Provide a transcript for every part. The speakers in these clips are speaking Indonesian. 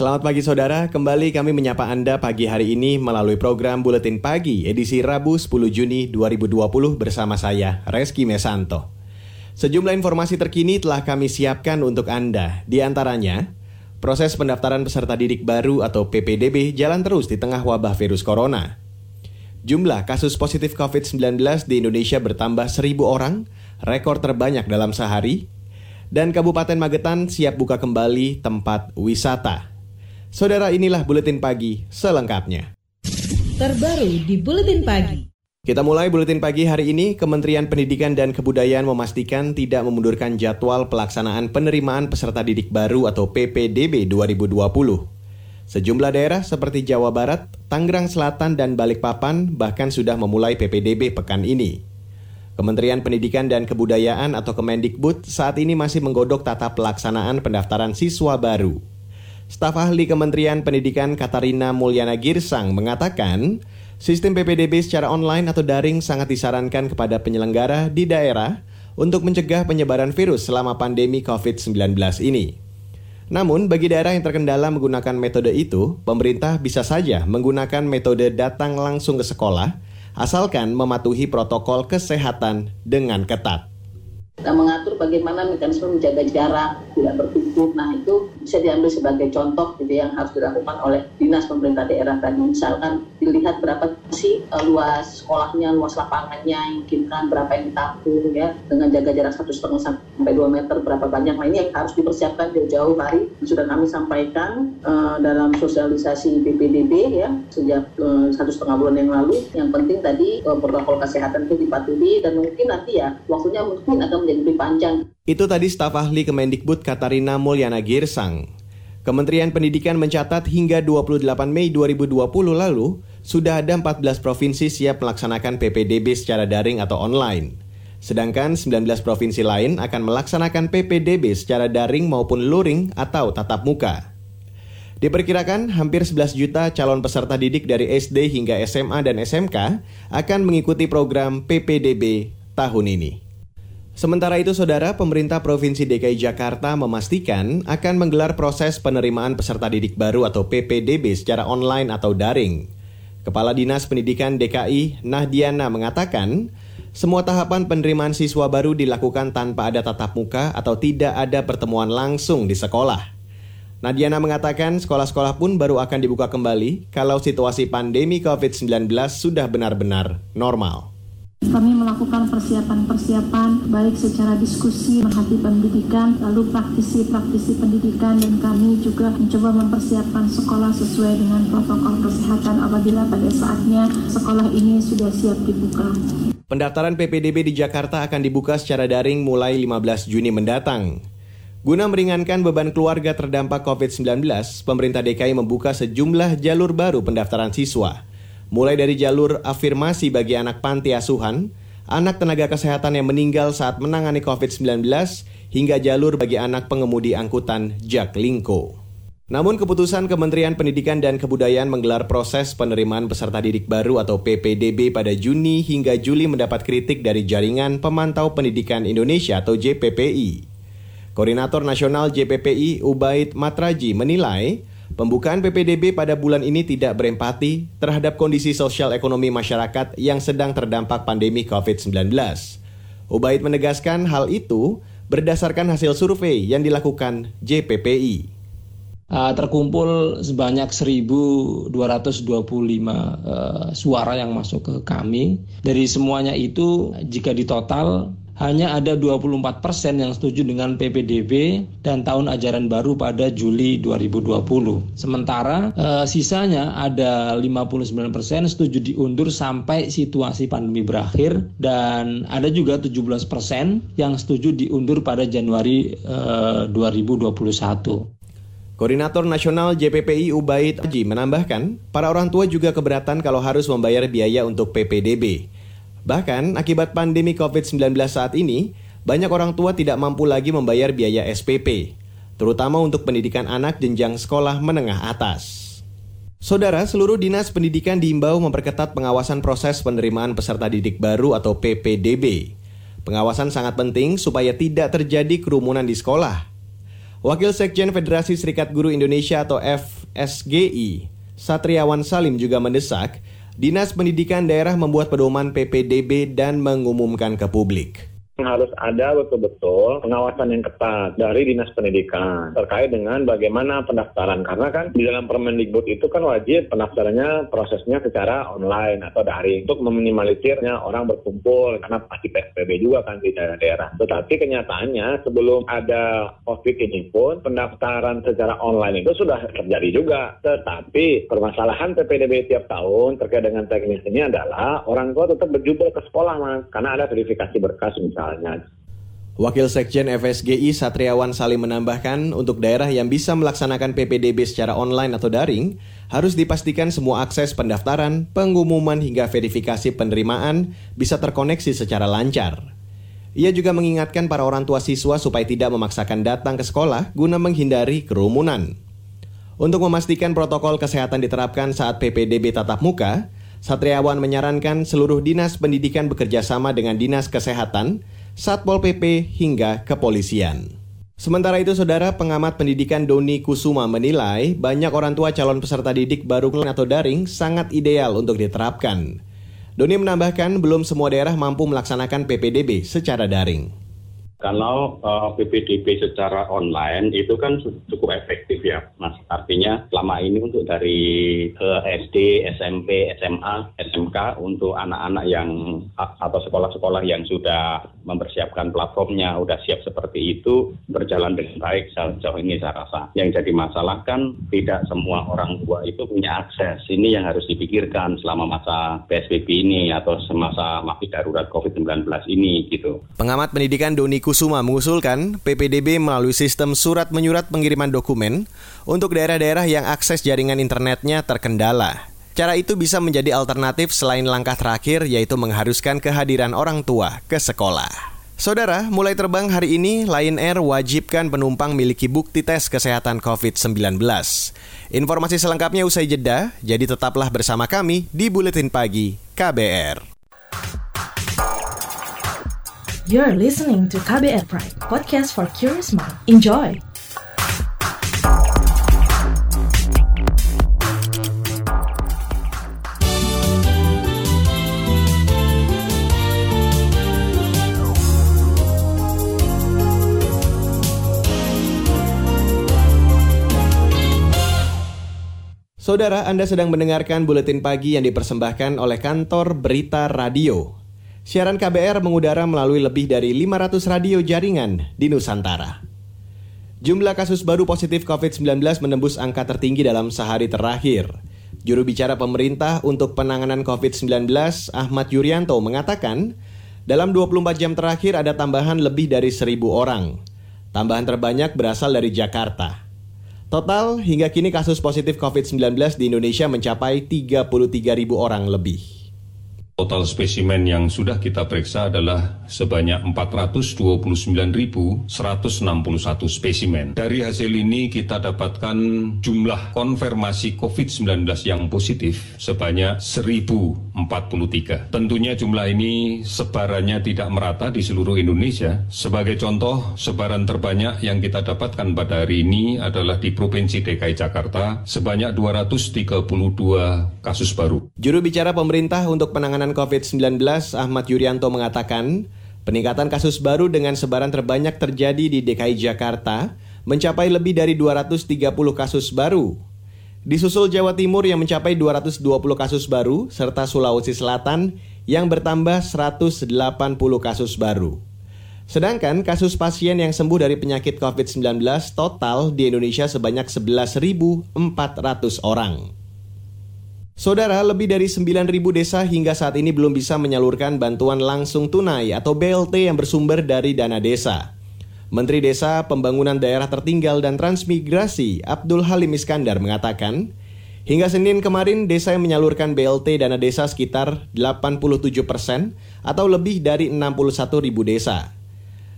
Selamat pagi saudara, kembali kami menyapa Anda pagi hari ini melalui program Buletin Pagi edisi Rabu 10 Juni 2020 bersama saya, Reski Mesanto. Sejumlah informasi terkini telah kami siapkan untuk Anda, di antaranya proses pendaftaran peserta didik baru atau PPDB jalan terus di tengah wabah virus corona. Jumlah kasus positif COVID-19 di Indonesia bertambah 1000 orang, rekor terbanyak dalam sehari, dan Kabupaten Magetan siap buka kembali tempat wisata. Saudara inilah Buletin Pagi selengkapnya. Terbaru di Buletin Pagi. Kita mulai Buletin Pagi hari ini, Kementerian Pendidikan dan Kebudayaan memastikan tidak memundurkan jadwal pelaksanaan penerimaan peserta didik baru atau PPDB 2020. Sejumlah daerah seperti Jawa Barat, Tangerang Selatan, dan Balikpapan bahkan sudah memulai PPDB pekan ini. Kementerian Pendidikan dan Kebudayaan atau Kemendikbud saat ini masih menggodok tata pelaksanaan pendaftaran siswa baru. Staf ahli Kementerian Pendidikan Katarina Mulyana Girsang mengatakan, sistem PPDB secara online atau daring sangat disarankan kepada penyelenggara di daerah untuk mencegah penyebaran virus selama pandemi COVID-19 ini. Namun, bagi daerah yang terkendala menggunakan metode itu, pemerintah bisa saja menggunakan metode datang langsung ke sekolah, asalkan mematuhi protokol kesehatan dengan ketat. Kita mengatur bagaimana mekanisme menjaga jarak, tidak berkumpul. Nah itu bisa diambil sebagai contoh gitu yang harus dilakukan oleh dinas pemerintah daerah tadi. Misalkan dilihat berapa sih uh, luas sekolahnya, luas lapangannya, mungkin kan berapa yang ditampung ya dengan jaga jarak satu setengah sampai dua meter berapa banyak. Nah ini yang harus dipersiapkan jauh-jauh hari sudah kami sampaikan uh, dalam sosialisasi BPDB ya sejak uh, satu setengah bulan yang lalu. Yang penting tadi uh, protokol kesehatan itu dipatuhi dan mungkin nanti ya waktunya mungkin akan menjadi lebih panjang. Itu tadi staf ahli Kemendikbud Katarina Mulyana Girsang. Kementerian Pendidikan mencatat hingga 28 Mei 2020 lalu, sudah ada 14 provinsi siap melaksanakan PPDB secara daring atau online. Sedangkan 19 provinsi lain akan melaksanakan PPDB secara daring maupun luring atau tatap muka. Diperkirakan hampir 11 juta calon peserta didik dari SD hingga SMA dan SMK akan mengikuti program PPDB tahun ini. Sementara itu, saudara, pemerintah Provinsi DKI Jakarta memastikan akan menggelar proses penerimaan peserta didik baru atau PPDB secara online atau daring. Kepala Dinas Pendidikan DKI, Nahdiana, mengatakan, semua tahapan penerimaan siswa baru dilakukan tanpa ada tatap muka atau tidak ada pertemuan langsung di sekolah. Nadiana mengatakan sekolah-sekolah pun baru akan dibuka kembali kalau situasi pandemi COVID-19 sudah benar-benar normal. Kami melakukan persiapan-persiapan baik secara diskusi menghati pendidikan, lalu praktisi-praktisi pendidikan dan kami juga mencoba mempersiapkan sekolah sesuai dengan protokol kesehatan apabila pada saatnya sekolah ini sudah siap dibuka. Pendaftaran PPDB di Jakarta akan dibuka secara daring mulai 15 Juni mendatang. Guna meringankan beban keluarga terdampak COVID-19, pemerintah DKI membuka sejumlah jalur baru pendaftaran siswa mulai dari jalur afirmasi bagi anak panti asuhan, anak tenaga kesehatan yang meninggal saat menangani COVID-19, hingga jalur bagi anak pengemudi angkutan Jaklingko. Namun keputusan Kementerian Pendidikan dan Kebudayaan menggelar proses penerimaan peserta didik baru atau PPDB pada Juni hingga Juli mendapat kritik dari Jaringan Pemantau Pendidikan Indonesia atau JPPI. Koordinator Nasional JPPI Ubaid Matraji menilai Pembukaan PPDB pada bulan ini tidak berempati terhadap kondisi sosial ekonomi masyarakat yang sedang terdampak pandemi COVID-19. Ubaid menegaskan hal itu berdasarkan hasil survei yang dilakukan JPPI. Uh, terkumpul sebanyak 1.225 uh, suara yang masuk ke kami. Dari semuanya itu, jika ditotal, hanya ada 24 persen yang setuju dengan PPDB dan tahun ajaran baru pada Juli 2020. Sementara eh, sisanya ada 59 persen setuju diundur sampai situasi pandemi berakhir dan ada juga 17 persen yang setuju diundur pada Januari eh, 2021. Koordinator Nasional JPPI Ubaid Aji menambahkan, para orang tua juga keberatan kalau harus membayar biaya untuk PPDB. Bahkan, akibat pandemi COVID-19 saat ini, banyak orang tua tidak mampu lagi membayar biaya SPP, terutama untuk pendidikan anak jenjang sekolah menengah atas. Saudara, seluruh dinas pendidikan diimbau memperketat pengawasan proses penerimaan peserta didik baru atau PPDB. Pengawasan sangat penting supaya tidak terjadi kerumunan di sekolah. Wakil Sekjen Federasi Serikat Guru Indonesia atau FSGI, Satriawan Salim juga mendesak Dinas Pendidikan Daerah membuat pedoman PPDB dan mengumumkan ke publik harus ada betul-betul pengawasan yang ketat dari dinas pendidikan terkait dengan bagaimana pendaftaran karena kan di dalam Permendikbud itu kan wajib pendaftarannya prosesnya secara online atau daring untuk meminimalisirnya orang berkumpul karena pasti PSBB juga kan di daerah-daerah. Tetapi kenyataannya sebelum ada COVID ini pun pendaftaran secara online itu sudah terjadi juga. Tetapi permasalahan PPDB tiap tahun terkait dengan teknis ini adalah orang tua tetap berjubel ke sekolah mas karena ada verifikasi berkas misalnya misalnya. Wakil Sekjen FSGI Satriawan Salim menambahkan, untuk daerah yang bisa melaksanakan PPDB secara online atau daring, harus dipastikan semua akses pendaftaran, pengumuman hingga verifikasi penerimaan bisa terkoneksi secara lancar. Ia juga mengingatkan para orang tua siswa supaya tidak memaksakan datang ke sekolah guna menghindari kerumunan. Untuk memastikan protokol kesehatan diterapkan saat PPDB tatap muka, Satriawan menyarankan seluruh dinas pendidikan bekerja sama dengan dinas kesehatan Satpol PP hingga kepolisian. Sementara itu, saudara pengamat pendidikan Doni Kusuma menilai banyak orang tua calon peserta didik baru atau daring sangat ideal untuk diterapkan. Doni menambahkan belum semua daerah mampu melaksanakan PPDB secara daring. Kalau uh, eh, PPDB secara online itu kan cukup efektif ya, Mas. Artinya selama ini untuk dari uh, SD, SMP, SMA, SMK untuk anak-anak yang atau sekolah-sekolah yang sudah mempersiapkan platformnya, sudah siap seperti itu berjalan dengan baik sejauh ini saya rasa. Yang jadi masalah kan tidak semua orang tua itu punya akses. Ini yang harus dipikirkan selama masa PSBB ini atau semasa masa darurat COVID-19 ini gitu. Pengamat pendidikan Doni Kusuma mengusulkan PPDB melalui sistem surat menyurat pengiriman dokumen untuk daerah-daerah yang akses jaringan internetnya terkendala. Cara itu bisa menjadi alternatif selain langkah terakhir yaitu mengharuskan kehadiran orang tua ke sekolah. Saudara, mulai terbang hari ini, Lion Air wajibkan penumpang miliki bukti tes kesehatan COVID-19. Informasi selengkapnya usai jeda, jadi tetaplah bersama kami di Buletin Pagi KBR. You're listening to KBR Pride, podcast for curious mind. Enjoy! Saudara, Anda sedang mendengarkan buletin pagi yang dipersembahkan oleh kantor Berita Radio Siaran KBR mengudara melalui lebih dari 500 radio jaringan di Nusantara. Jumlah kasus baru positif COVID-19 menembus angka tertinggi dalam sehari terakhir. Juru bicara pemerintah untuk penanganan COVID-19, Ahmad Yuryanto, mengatakan, dalam 24 jam terakhir ada tambahan lebih dari 1.000 orang. Tambahan terbanyak berasal dari Jakarta. Total, hingga kini kasus positif COVID-19 di Indonesia mencapai 33.000 orang lebih. Total spesimen yang sudah kita periksa adalah sebanyak 429.161 spesimen. Dari hasil ini kita dapatkan jumlah konfirmasi COVID-19 yang positif sebanyak 1.043. Tentunya jumlah ini sebarannya tidak merata di seluruh Indonesia. Sebagai contoh, sebaran terbanyak yang kita dapatkan pada hari ini adalah di Provinsi DKI Jakarta sebanyak 232 kasus baru. Juru bicara pemerintah untuk penanganan COVID-19 Ahmad Yuryanto mengatakan, peningkatan kasus baru dengan sebaran terbanyak terjadi di DKI Jakarta mencapai lebih dari 230 kasus baru. Disusul Jawa Timur yang mencapai 220 kasus baru serta Sulawesi Selatan yang bertambah 180 kasus baru. Sedangkan kasus pasien yang sembuh dari penyakit COVID-19 total di Indonesia sebanyak 11.400 orang. Saudara, lebih dari 9.000 desa hingga saat ini belum bisa menyalurkan bantuan langsung tunai atau BLT yang bersumber dari dana desa. Menteri Desa, Pembangunan Daerah Tertinggal dan Transmigrasi Abdul Halim Iskandar mengatakan, Hingga Senin kemarin, desa yang menyalurkan BLT dana desa sekitar 87 persen atau lebih dari 61 ribu desa.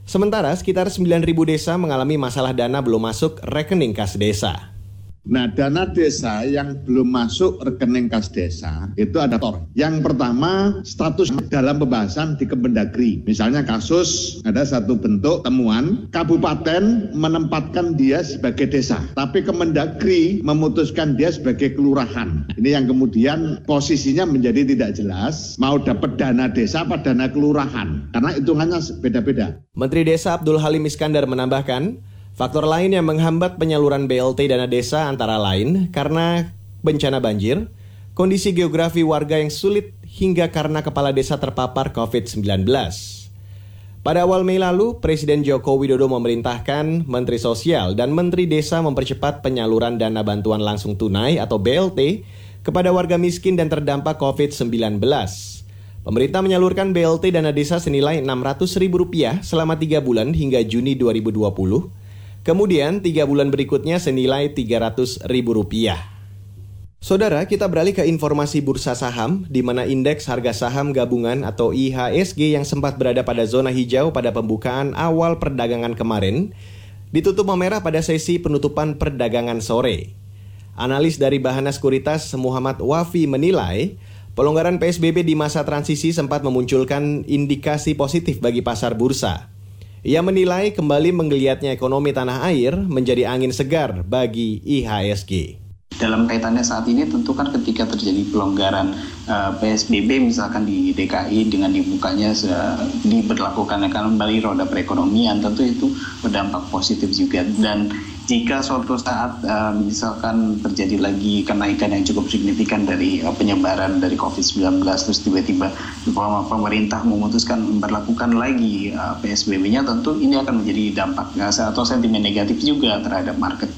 Sementara sekitar 9 ribu desa mengalami masalah dana belum masuk rekening kas desa. Nah, dana desa yang belum masuk rekening kas desa itu ada tor. Yang pertama, status dalam pembahasan di Kemendagri. Misalnya kasus ada satu bentuk temuan, kabupaten menempatkan dia sebagai desa, tapi Kemendagri memutuskan dia sebagai kelurahan. Ini yang kemudian posisinya menjadi tidak jelas, mau dapat dana desa apa dana kelurahan, karena hitungannya beda-beda. Menteri Desa Abdul Halim Iskandar menambahkan, Faktor lain yang menghambat penyaluran BLT dana desa antara lain karena bencana banjir, kondisi geografi warga yang sulit hingga karena kepala desa terpapar COVID-19. Pada awal Mei lalu, Presiden Joko Widodo memerintahkan Menteri Sosial dan Menteri Desa mempercepat penyaluran dana bantuan langsung tunai atau BLT kepada warga miskin dan terdampak COVID-19. Pemerintah menyalurkan BLT dana desa senilai Rp600.000 selama 3 bulan hingga Juni 2020 Kemudian tiga bulan berikutnya senilai Rp300 ribu rupiah. Saudara, kita beralih ke informasi bursa saham, di mana indeks harga saham gabungan atau IHSG yang sempat berada pada zona hijau pada pembukaan awal perdagangan kemarin, ditutup memerah pada sesi penutupan perdagangan sore. Analis dari Bahana Sekuritas Muhammad Wafi menilai, pelonggaran PSBB di masa transisi sempat memunculkan indikasi positif bagi pasar bursa. Ia menilai kembali menggeliatnya ekonomi tanah air menjadi angin segar bagi IHSG. Dalam kaitannya saat ini tentu kan ketika terjadi pelonggaran eh, PSBB misalkan di DKI dengan dibukanya uh, diberlakukan kembali roda perekonomian tentu itu berdampak positif juga dan jika suatu saat uh, misalkan terjadi lagi kenaikan yang cukup signifikan dari uh, penyebaran dari COVID-19 terus tiba-tiba pemerintah memutuskan memperlakukan lagi uh, PSBB-nya tentu ini akan menjadi dampak atau sentimen negatif juga terhadap market.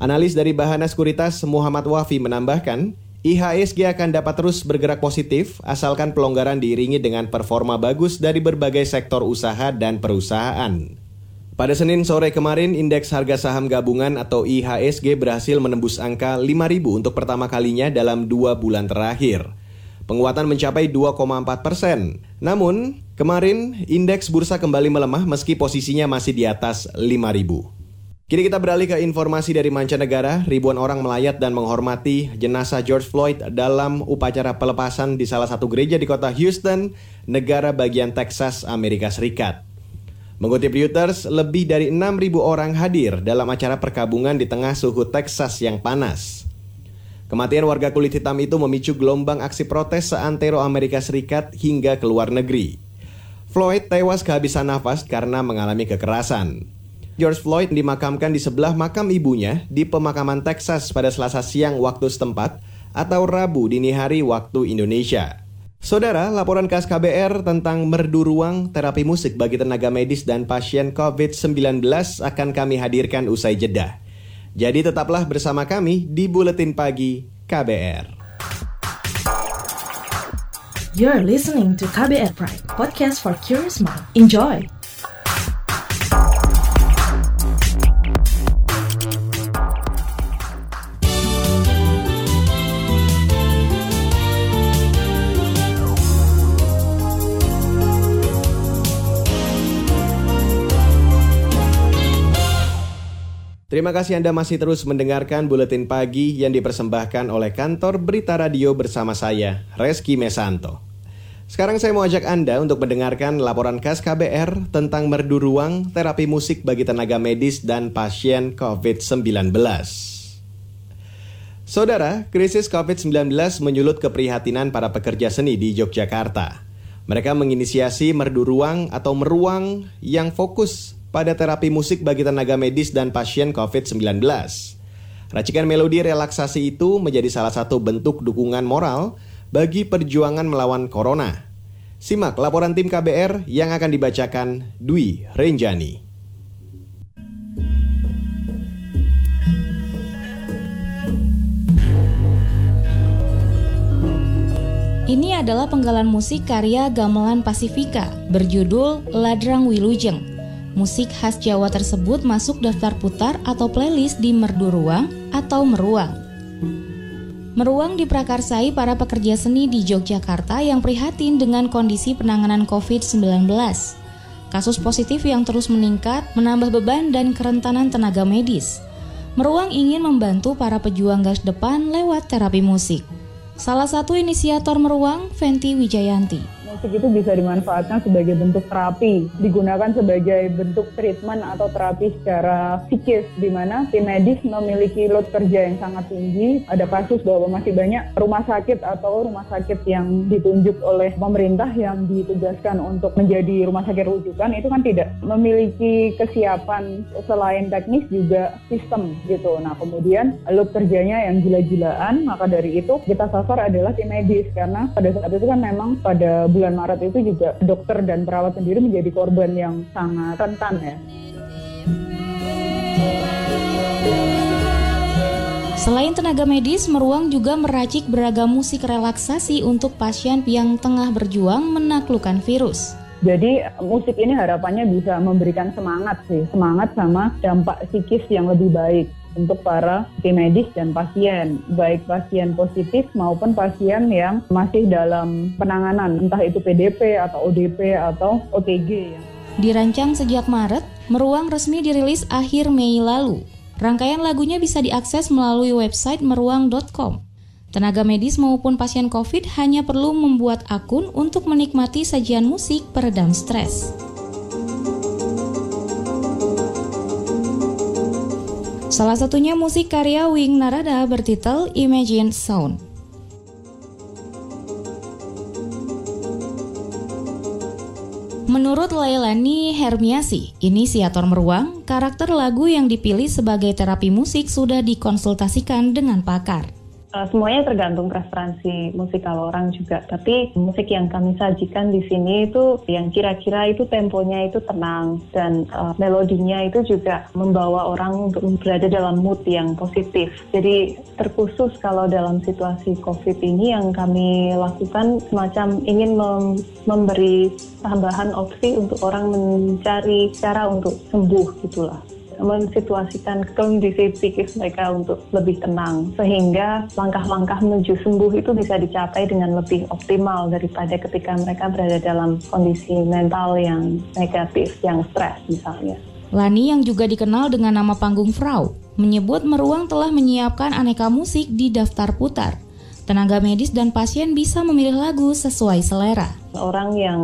Analis dari Bahana Sekuritas Muhammad Wafi menambahkan, IHSG akan dapat terus bergerak positif asalkan pelonggaran diiringi dengan performa bagus dari berbagai sektor usaha dan perusahaan. Pada Senin sore kemarin, indeks harga saham gabungan atau IHSG berhasil menembus angka 5.000 untuk pertama kalinya dalam dua bulan terakhir. Penguatan mencapai 2,4 persen. Namun, kemarin indeks bursa kembali melemah meski posisinya masih di atas 5.000. Kini kita beralih ke informasi dari mancanegara. Ribuan orang melayat dan menghormati jenazah George Floyd dalam upacara pelepasan di salah satu gereja di kota Houston, negara bagian Texas, Amerika Serikat. Mengutip Reuters, lebih dari 6.000 orang hadir dalam acara perkabungan di tengah suhu Texas yang panas. Kematian warga kulit hitam itu memicu gelombang aksi protes seantero Amerika Serikat hingga ke luar negeri. Floyd tewas kehabisan nafas karena mengalami kekerasan. George Floyd dimakamkan di sebelah makam ibunya di pemakaman Texas pada selasa siang waktu setempat atau Rabu dini hari waktu Indonesia. Saudara, laporan khas KBR tentang merdu ruang terapi musik bagi tenaga medis dan pasien COVID-19 akan kami hadirkan usai jeda. Jadi tetaplah bersama kami di Buletin Pagi KBR. You're listening to KBR Pride, podcast for curious mind. Enjoy! Terima kasih Anda masih terus mendengarkan Buletin Pagi yang dipersembahkan oleh kantor Berita Radio bersama saya, Reski Mesanto. Sekarang saya mau ajak Anda untuk mendengarkan laporan khas KBR tentang merdu ruang terapi musik bagi tenaga medis dan pasien COVID-19. Saudara, krisis COVID-19 menyulut keprihatinan para pekerja seni di Yogyakarta. Mereka menginisiasi merdu ruang atau meruang yang fokus pada terapi musik bagi tenaga medis dan pasien COVID-19. Racikan melodi relaksasi itu menjadi salah satu bentuk dukungan moral bagi perjuangan melawan corona. Simak laporan tim KBR yang akan dibacakan Dwi Renjani. Ini adalah penggalan musik karya Gamelan Pasifika berjudul Ladrang Wilujeng Musik khas Jawa tersebut masuk daftar putar atau playlist di Merdu Ruang atau Meruang. Meruang diprakarsai para pekerja seni di Yogyakarta yang prihatin dengan kondisi penanganan COVID-19. Kasus positif yang terus meningkat menambah beban dan kerentanan tenaga medis. Meruang ingin membantu para pejuang gas depan lewat terapi musik. Salah satu inisiator Meruang, Fenty Wijayanti musik itu bisa dimanfaatkan sebagai bentuk terapi, digunakan sebagai bentuk treatment atau terapi secara psikis, di mana tim medis memiliki load kerja yang sangat tinggi. Ada kasus bahwa masih banyak rumah sakit atau rumah sakit yang ditunjuk oleh pemerintah yang ditugaskan untuk menjadi rumah sakit rujukan itu kan tidak memiliki kesiapan selain teknis juga sistem gitu. Nah kemudian load kerjanya yang gila-gilaan, maka dari itu kita sasar adalah tim medis karena pada saat itu kan memang pada bulan Maret itu juga dokter dan perawat sendiri menjadi korban yang sangat rentan ya. Selain tenaga medis, Meruang juga meracik beragam musik relaksasi untuk pasien yang tengah berjuang menaklukkan virus. Jadi musik ini harapannya bisa memberikan semangat sih, semangat sama dampak psikis yang lebih baik untuk para tim medis dan pasien, baik pasien positif maupun pasien yang masih dalam penanganan, entah itu PDP atau ODP atau OTG. Ya. Dirancang sejak Maret, Meruang resmi dirilis akhir Mei lalu. Rangkaian lagunya bisa diakses melalui website meruang.com. Tenaga medis maupun pasien COVID hanya perlu membuat akun untuk menikmati sajian musik peredam stres. Salah satunya musik karya Wing Narada bertitel Imagine Sound. Menurut Lailani Hermiasi, inisiator Meruang, karakter lagu yang dipilih sebagai terapi musik sudah dikonsultasikan dengan pakar. Uh, semuanya tergantung preferensi musikal orang juga. Tapi musik yang kami sajikan di sini itu yang kira-kira itu temponya itu tenang dan uh, melodinya itu juga membawa orang untuk berada dalam mood yang positif. Jadi terkhusus kalau dalam situasi COVID ini yang kami lakukan semacam ingin mem memberi tambahan opsi untuk orang mencari cara untuk sembuh gitulah mensituasikan kondisi psikis mereka untuk lebih tenang sehingga langkah-langkah menuju sembuh itu bisa dicapai dengan lebih optimal daripada ketika mereka berada dalam kondisi mental yang negatif, yang stres misalnya. Lani yang juga dikenal dengan nama panggung Frau menyebut Meruang telah menyiapkan aneka musik di daftar putar Tenaga medis dan pasien bisa memilih lagu sesuai selera. Orang yang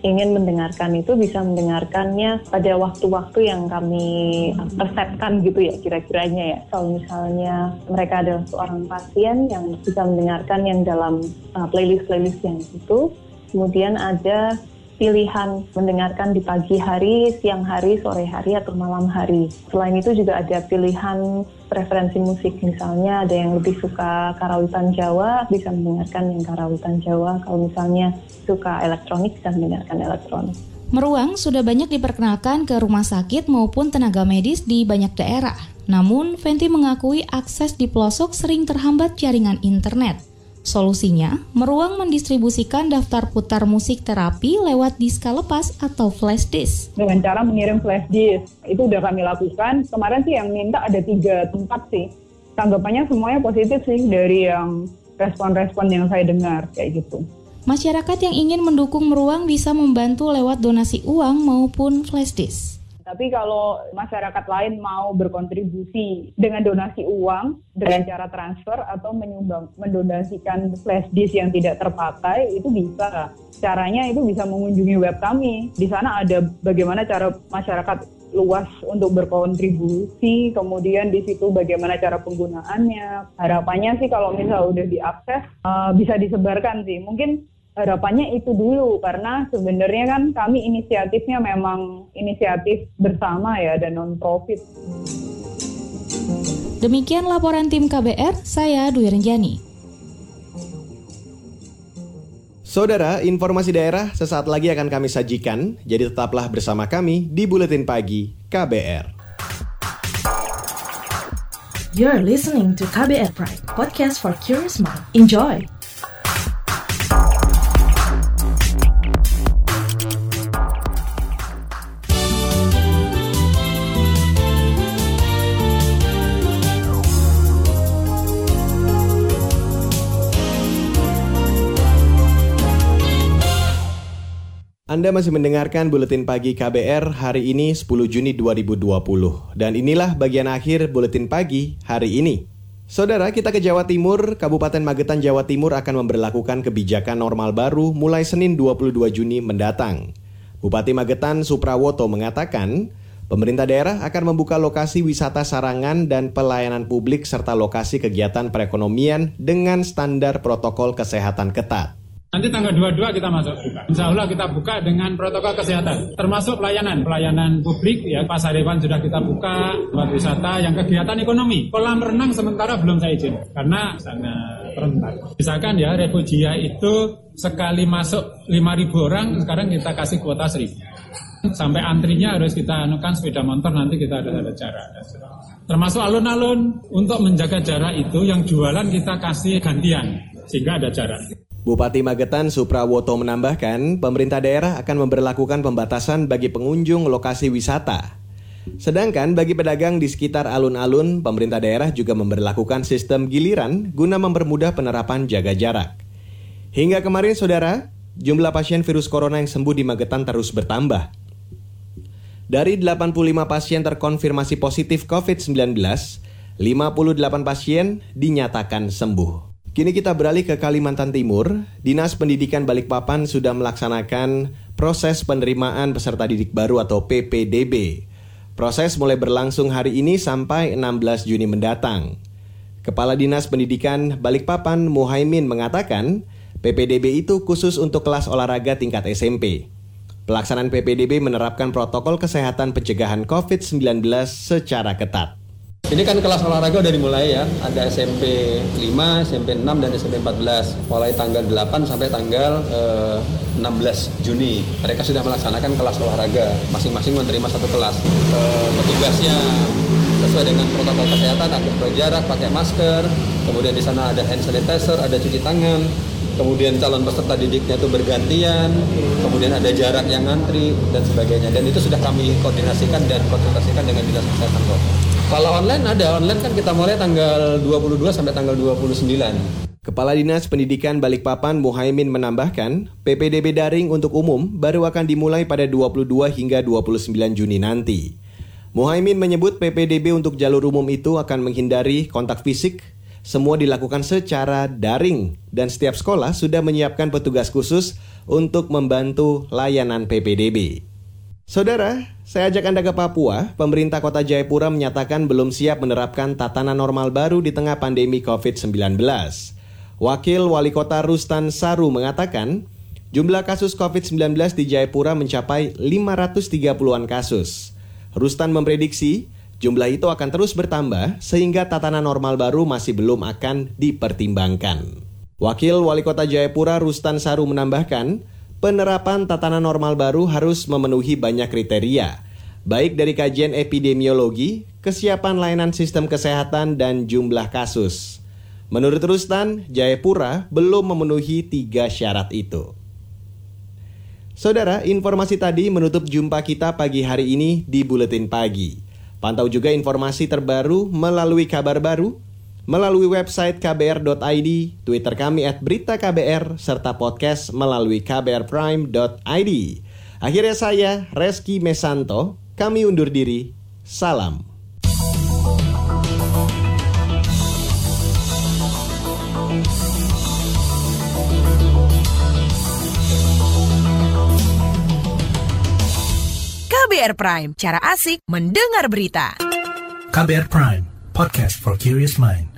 ingin mendengarkan itu bisa mendengarkannya pada waktu-waktu yang kami resepkan gitu ya kira-kiranya ya. Kalau misalnya mereka adalah seorang pasien yang bisa mendengarkan yang dalam uh, playlist-playlist yang itu, kemudian ada pilihan mendengarkan di pagi hari, siang hari, sore hari, atau malam hari. Selain itu juga ada pilihan preferensi musik, misalnya ada yang lebih suka karawitan Jawa, bisa mendengarkan yang karawitan Jawa. Kalau misalnya suka elektronik, bisa mendengarkan elektronik. Meruang sudah banyak diperkenalkan ke rumah sakit maupun tenaga medis di banyak daerah. Namun, Fenty mengakui akses di pelosok sering terhambat jaringan internet. Solusinya, Meruang mendistribusikan daftar putar musik terapi lewat diska lepas atau flash disk. Dengan cara mengirim flash disk, itu udah kami lakukan. Kemarin sih yang minta ada tiga tempat sih. Tanggapannya semuanya positif sih dari yang respon-respon yang saya dengar kayak gitu. Masyarakat yang ingin mendukung Meruang bisa membantu lewat donasi uang maupun flash disk. Tapi kalau masyarakat lain mau berkontribusi dengan donasi uang dengan cara transfer atau menyumbang mendonasikan flash disk yang tidak terpakai itu bisa. Caranya itu bisa mengunjungi web kami. Di sana ada bagaimana cara masyarakat luas untuk berkontribusi, kemudian di situ bagaimana cara penggunaannya. Harapannya sih kalau misal udah diakses uh, bisa disebarkan sih. Mungkin harapannya itu dulu karena sebenarnya kan kami inisiatifnya memang inisiatif bersama ya dan non profit. Demikian laporan tim KBR, saya Dwi Renjani. Saudara, informasi daerah sesaat lagi akan kami sajikan, jadi tetaplah bersama kami di Buletin Pagi KBR. You're listening to KBR Pride, podcast for curious mind. Enjoy! Anda masih mendengarkan Buletin Pagi KBR hari ini 10 Juni 2020. Dan inilah bagian akhir Buletin Pagi hari ini. Saudara, kita ke Jawa Timur. Kabupaten Magetan, Jawa Timur akan memberlakukan kebijakan normal baru mulai Senin 22 Juni mendatang. Bupati Magetan Suprawoto mengatakan, pemerintah daerah akan membuka lokasi wisata sarangan dan pelayanan publik serta lokasi kegiatan perekonomian dengan standar protokol kesehatan ketat. Nanti tanggal 22 kita masuk buka. Insya Allah kita buka dengan protokol kesehatan, termasuk pelayanan, pelayanan publik ya pasar hewan sudah kita buka, tempat wisata, yang kegiatan ekonomi. Kolam renang sementara belum saya izin karena sangat rentan. Misalkan ya refugia itu sekali masuk 5.000 orang, sekarang kita kasih kuota 1.000 sampai antrinya harus kita anukan sepeda motor nanti kita ada ada cara. Termasuk alun-alun untuk menjaga jarak itu yang jualan kita kasih gantian sehingga ada jarak. Bupati Magetan Suprawoto menambahkan, pemerintah daerah akan memperlakukan pembatasan bagi pengunjung lokasi wisata. Sedangkan bagi pedagang di sekitar alun-alun, pemerintah daerah juga memperlakukan sistem giliran guna mempermudah penerapan jaga jarak. Hingga kemarin, saudara, jumlah pasien virus corona yang sembuh di Magetan terus bertambah. Dari 85 pasien terkonfirmasi positif COVID-19, 58 pasien dinyatakan sembuh. Kini kita beralih ke Kalimantan Timur. Dinas Pendidikan Balikpapan sudah melaksanakan proses penerimaan peserta didik baru atau PPDB. Proses mulai berlangsung hari ini sampai 16 Juni mendatang. Kepala Dinas Pendidikan Balikpapan Muhaimin mengatakan, PPDB itu khusus untuk kelas olahraga tingkat SMP. Pelaksanaan PPDB menerapkan protokol kesehatan pencegahan COVID-19 secara ketat. Ini kan kelas olahraga udah dimulai ya, ada SMP 5, SMP 6, dan SMP 14. Mulai tanggal 8 sampai tanggal eh, 16 Juni. Mereka sudah melaksanakan kelas olahraga, masing-masing menerima satu kelas. Eh, petugasnya sesuai dengan protokol kesehatan, ada jarak, pakai masker, kemudian di sana ada hand sanitizer, ada cuci tangan, kemudian calon peserta didiknya itu bergantian, kemudian ada jarak yang ngantri dan sebagainya. Dan itu sudah kami koordinasikan dan konsultasikan dengan dinas kesehatan kok. Kalau online ada, online kan kita mulai tanggal 22 sampai tanggal 29. Kepala Dinas Pendidikan Balikpapan Muhaimin menambahkan, PPDB daring untuk umum baru akan dimulai pada 22 hingga 29 Juni nanti. Muhaimin menyebut PPDB untuk jalur umum itu akan menghindari kontak fisik, semua dilakukan secara daring dan setiap sekolah sudah menyiapkan petugas khusus untuk membantu layanan PPDB. Saudara, saya ajak Anda ke Papua. Pemerintah Kota Jayapura menyatakan belum siap menerapkan tatanan normal baru di tengah pandemi COVID-19. Wakil Wali Kota Rustan Saru mengatakan, jumlah kasus COVID-19 di Jayapura mencapai 530-an kasus. Rustan memprediksi jumlah itu akan terus bertambah sehingga tatanan normal baru masih belum akan dipertimbangkan. Wakil Wali Kota Jayapura Rustan Saru menambahkan, penerapan tatanan normal baru harus memenuhi banyak kriteria, baik dari kajian epidemiologi, kesiapan layanan sistem kesehatan, dan jumlah kasus. Menurut Rustan, Jayapura belum memenuhi tiga syarat itu. Saudara, informasi tadi menutup jumpa kita pagi hari ini di Buletin Pagi. Pantau juga informasi terbaru melalui kabar baru melalui website kbr.id, Twitter kami at berita KBR, serta podcast melalui kbrprime.id. Akhirnya saya, Reski Mesanto, kami undur diri. Salam. KBR Prime, cara asik mendengar berita. KBR Prime, podcast for curious mind.